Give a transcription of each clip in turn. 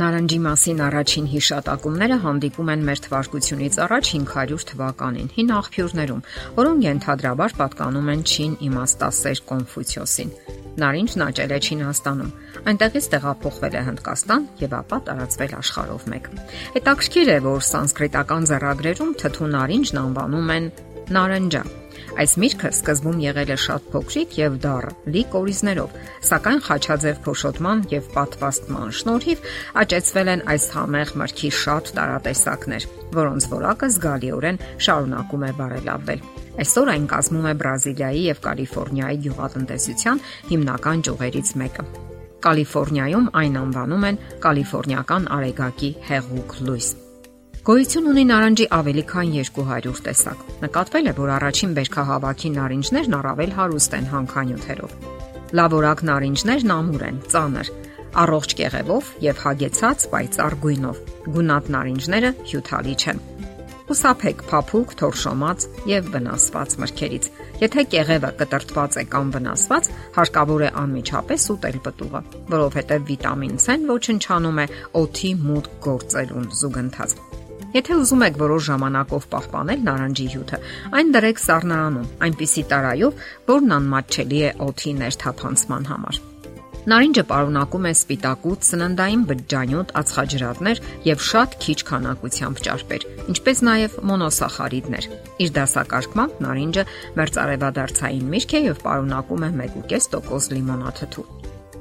Նարնջի մասին առաջին հիշատակումները հանդիպում են մեր թվարկությունից առաջ 500 թվականին հին աղբյուրներում, որոնք ենթադրաբար պատկանում են Չին իմաստասեր Կոնֆուցիոսին։ Նարինջն աճել է Չինաստանում, այնտեղից տեղափոխվել է Հնդկաստան եւ ապա տարածվել աշխարհով մեկ։ Հետաքրքիր է, որ սանսկրիտական ձեռագրերում թթու նարինջն անվանում են նարնջա Այս միրգը սկզբում եղել է շատ փոքրիկ եւ դառը, լի կորիզներով, սակայն խաչաձև փոշոտման եւ պատվաստման շնորհիվ աճեցվել են այս համեղ մրգի շատ տարատեսակներ, որոնց որակը զգալիորեն շարունակում է բարելավվել։ Այսօր այն կազմում է Բրազիլիայի եւ Կալիֆոռնիայի գյուղատնտեսության հիմնական ճյուղերից մեկը։ Կալիֆոռնիայում այն անվանում են Կալիֆոռնիական արեգակի հեղուկ լույս։ Գոյություն ունի նարնջի ավելի քան 200 տեսակ։ Նկատվել է, որ առաջին բերքահավաքի նարինջներն առավել հարուստ են հանքանյութերով։ Լավորակ նարինջներն ամուր են, ծանր, առողջ կեղևով եւ հագեցած պայծառ գույնով։ Գունատ նարինջները հյութալի չեն։ Ուսափեք փափուկ, թորշոմած եւ վնասված մրգերից։ Եթե կեղևը կտրտված է կամ վնասված, հարկավոր է անմիջապես ուտել պտուղը, որովհետեւ վիտամին C-ն ոչնչանում է օթի մուտք գործելուն զուգընթաց։ Եթե ուզում եք որոշ ժամանակով պահպանել նարնջի հյութը, այն դրեք սառնարանում, այնպիսի տարայով, որն անմատչելի է օթի ներթափանցման համար։ Նարինջը պարունակում է սպիտակուց, սննդային բջջանյութ, ածխաջրատներ եւ շատ քիչ քանակությամբ ճարպեր, ինչպես նաեւ մոնոսախարիդներ։ Իր դասակարգմամբ նարինջը մերձարևադարձային միրգ է եւ պարունակում է 1.5% լիմոնաթթու։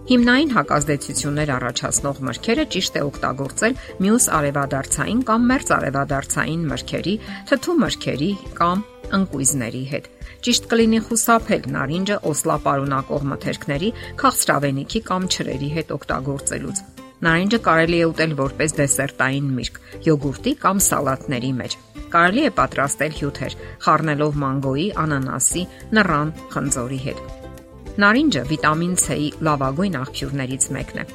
Հիմնային հակազդեցություններ առաջացնող մրգերը ճիշտ է օգտագործել մյուս արևադարձային կամ մերձ արևադարձային մրգերի, թթու մրգերի կամ ընկույզների հետ։ Ճիշտ կլինի խուսափել նարինջը օսլապարունակող մթերքների, քաղցրավենիքի կամ չրերի հետ օգտագործելուց։ Նարինջը կարելի է ուտել որպես դեսերտային միրգ, յոգուրտի կամ սալատների մեջ։ Կարելի է պատրաստել հյութեր, խառնելով մանգոյի, անանասի, նռան, խնձորի հետ։ Նարինջը վիտամին C-ի լավագույն աղբյուրներից մեկն է։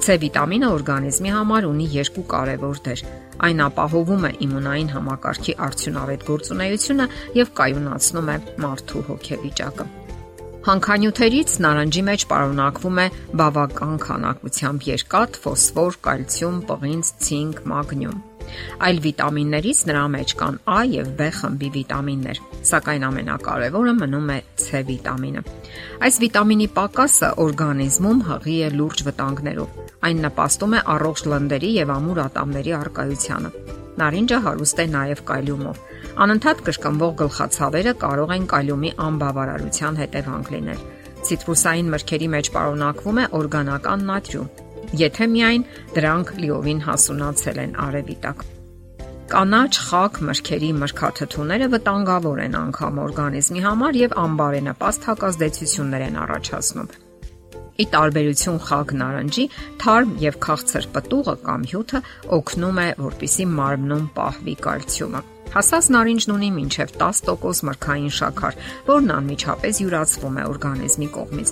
C վիտամինը օրգանիզմի համար ունի երկու կարևոր դեր։ Այն ապահովում է իմունային համակարգի արդյունավետ գործունեությունը եւ կայունացնում է մարդու հոգեվիճակը։ Հանքանյութերից նարնջի մեջ պարունակվում է բավական քանակությամբ երկաթ, ֆոսֆոր, կալցիում, պղինձ, ցինկ, մագնիում։ Այլ վիտամիններից նրա մեջ կան A եւ B խմբի վիտամիններ, սակայն ամենակարևորը մնում է C վիտամինը։ Այս վիտամինի պակասը օրգանիզմում հղի է լուրջ վտանգներով։ Այն նպաստում է առողջ լնդերի եւ ամուր ատամների արկայությանը։ Նարինջը հարուստ է նաև կալիումով։ Անընդհատ կրկնվող գլխացավերը կարող են կալիումի անբավարարության հետևանք լինել։ Ցիտրուսային մրգերի մեջ պարունակվում է օրգանական նատրիում, եթե միայն դրանք լիովին հասունացել են արևի տակ։ Կանաչ խակ մրգերի մրգաթթուները վտանգավոր են անգամ օրգանիզմի համար եւ անբարենպաստ հակազդեցություններ են առաջացնում։ Ի տարբերություն խակ նարնջի, թարմ եւ քաղցր պտուղը կամ հյութը օգնում է, որպիսի մարմնում պահվի կալցիումը։ Հասած նարինջն ունի մինչև 10% մրգային շաքար, որն անմիջապես յուրացվում է օրգանիզմի կողմից։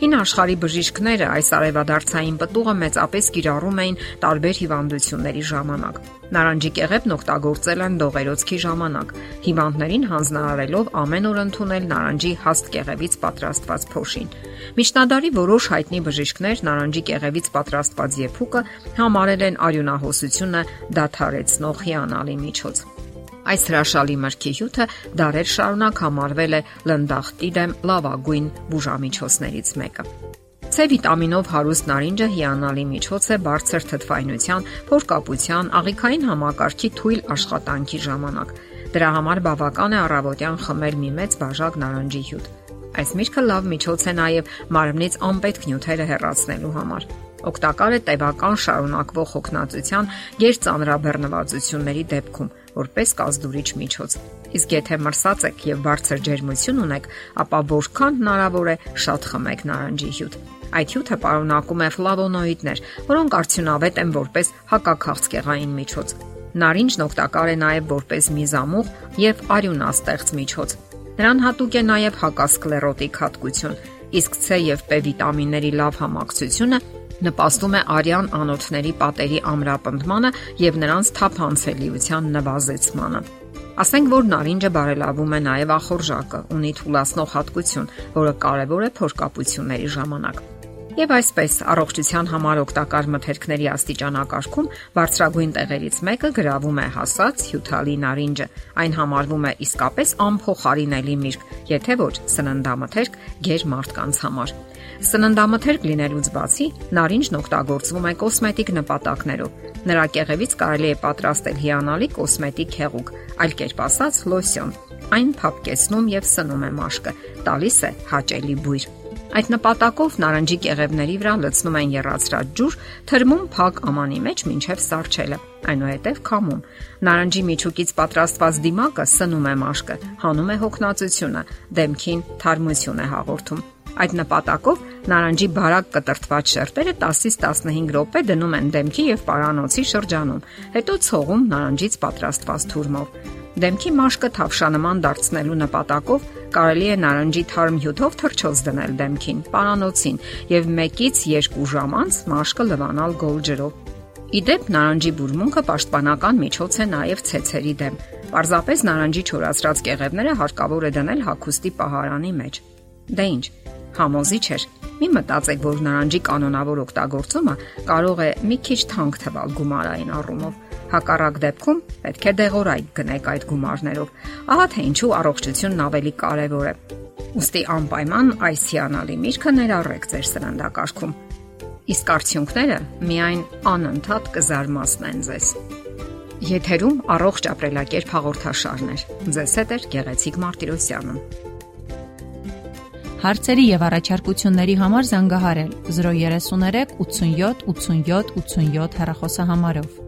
Հին աշխարհի բժիշկները այս արևադարձային պտուղը մեծապես կիրառում էին տարբեր հիվանդությունների ժամանակ։ Նարնջի կեղևն օգտագործել են դողերոցքի ժամանակ, հիվանդներին հանձնարարելով ամեն օր ընդունել նարնջի հաստ կեղևից պատրաստված փոշին։ Միջնադարի որոշ հայտնի բժիշկներ նարնջի կեղևից պատրաստված եփուկը համարել են արյունահոսությունը դադարեցնող հիանալի միջոց։ Այս հրաշալի մրգի հյութը դարեր շարունակ համարվել է լնդախտի դեմ լավագույն բուժամիջոցներից մեկը։ C վիտամինով հարուստ նարինջը հիանալի միջոց է բարձր թթվայնության, փորկապության, աղիքային համակարգի թույլ աշխատանքի ժամանակ։ Դրա համար բավական է առավոտյան խմել մի մեծ բաժակ նարնջի հյութ։ Այս միրգը լավ միջոց է նաև մարմնից անպետք նյութերը հեռացնելու համար։ Օգտակար է տևական շարունակվող հոգնածության գերծանրաբեռնվածությունների դեպքում, որպես կազդուրիչ միջոց։ Իսկ եթե մրսած եք եւ բարձր ջերմություն ունեք, ապա որքան հնարավոր է շատ խմեք նարնջի հյութ։ Այդ հյութը պարունակում է ֆլավոնոիդներ, որոնք արդյունավետ են որպես հակաքաղցկեղային միջոց։ Նարինջն օգտակար է նաև որպես միզամուղ եւ արյունաստեղծ միջոց։ Նրան հատուկ է նաև հակասկլերոտիկ հատկություն, իսկ C եւ P վիտամինների լավ համակցությունը նպաստում է արյան անոթների պատերի ամրապնդմանը եւ նրանց թափանցելիության նվազեցմանը։ Ասենք որ նարինջը բարելավում է նաև ախորժակը, ունի թուլացնող հատկություն, որը կարևոր է փորկապությունների ժամանակ։ Եվ այսպես առողջության համար օգտակար մթերքների աստիճանակարգում բարձրագույն տեղերից մեկը գրավում է հասած հյութալի նարինջը։ Այն համարվում է իսկապես անփոխարինելի միրգ, եթե ոչ սննդամթերք ģեր մարդկանց համար։ Սննդամթերք լինելուց բացի նարինջն օգտագործվում է կոսմետիկ նպատակներով։ Նրա կեղևից կարելի է պատրաստել հիանալի կոսմետիկ հեղուկ, այլ կերպ ասած լոսյոն։ Այն փափկեցնում եւ սնում է մաշկը, տալիս է հաճելի բույր։ Այդ նպատակով նարնջի կեղևների վրա լցնում են երացրած ջուր, թրմում փակ ամանի մեջ մինչև սարճելը։ Այնուհետև քամում։ Նարնջի միջուկից պատրաստված դիմակը սնում է մաշկը, հանում է հոգնածությունը, դեմքին թարմություն է հաղորդում։ Այդ նպատակով նարնջի բարակ կտրտված շերտերը 10-ից 15 րոպե դնում են դեմքի եւ պարանոցի շրջանում, հետո ցողում նարնջից պատրաստված թուրմով։ Դեմքի մաշկը թավշանման դարձնելու նպատակով կարելի է նարնջի թարմ հյութով թրջոց դնել դեմքին, պարանոցին եւ 1-ից 2 ժամ անց մաշկը լվանալ գոլ ջրով։ Իդեպ նարնջի բուրմունքը պաշտպանական միջոց է նաև ցեցերի դեմ։ Պարզապես նարնջի չորացրած կեղևները հարկավոր է դնել հագուստի պահարանի մեջ։ Դե ինչ, համոզիչ էր։ Մի մտածեք, որ նարնջի կանոնավոր օգտագործումը կարող է մի քիչ թանկ թվալ գումարային առումով Հակառակ դեպքում պետք է դեղորայք գնեք այդ գումարներով։ Ահա թե ինչու առողջությունն ավելի կարևոր է։ Ոստի անպայման այս հիանալի միրգը ներառեք ձեր սննդակարգում։ Իսկ արդյունքները միայն անընդհատ կզարմացնեն ձեզ։ Եթերում առողջ ապրելակերպ հաղորդաշարներ։ Ձեզ հետ է Գեղեցիկ Մարտիրոսյանը։ Հարցերի եւ առաջարկությունների համար զանգահարել 033 87 87 87 հեռախոսահամարով։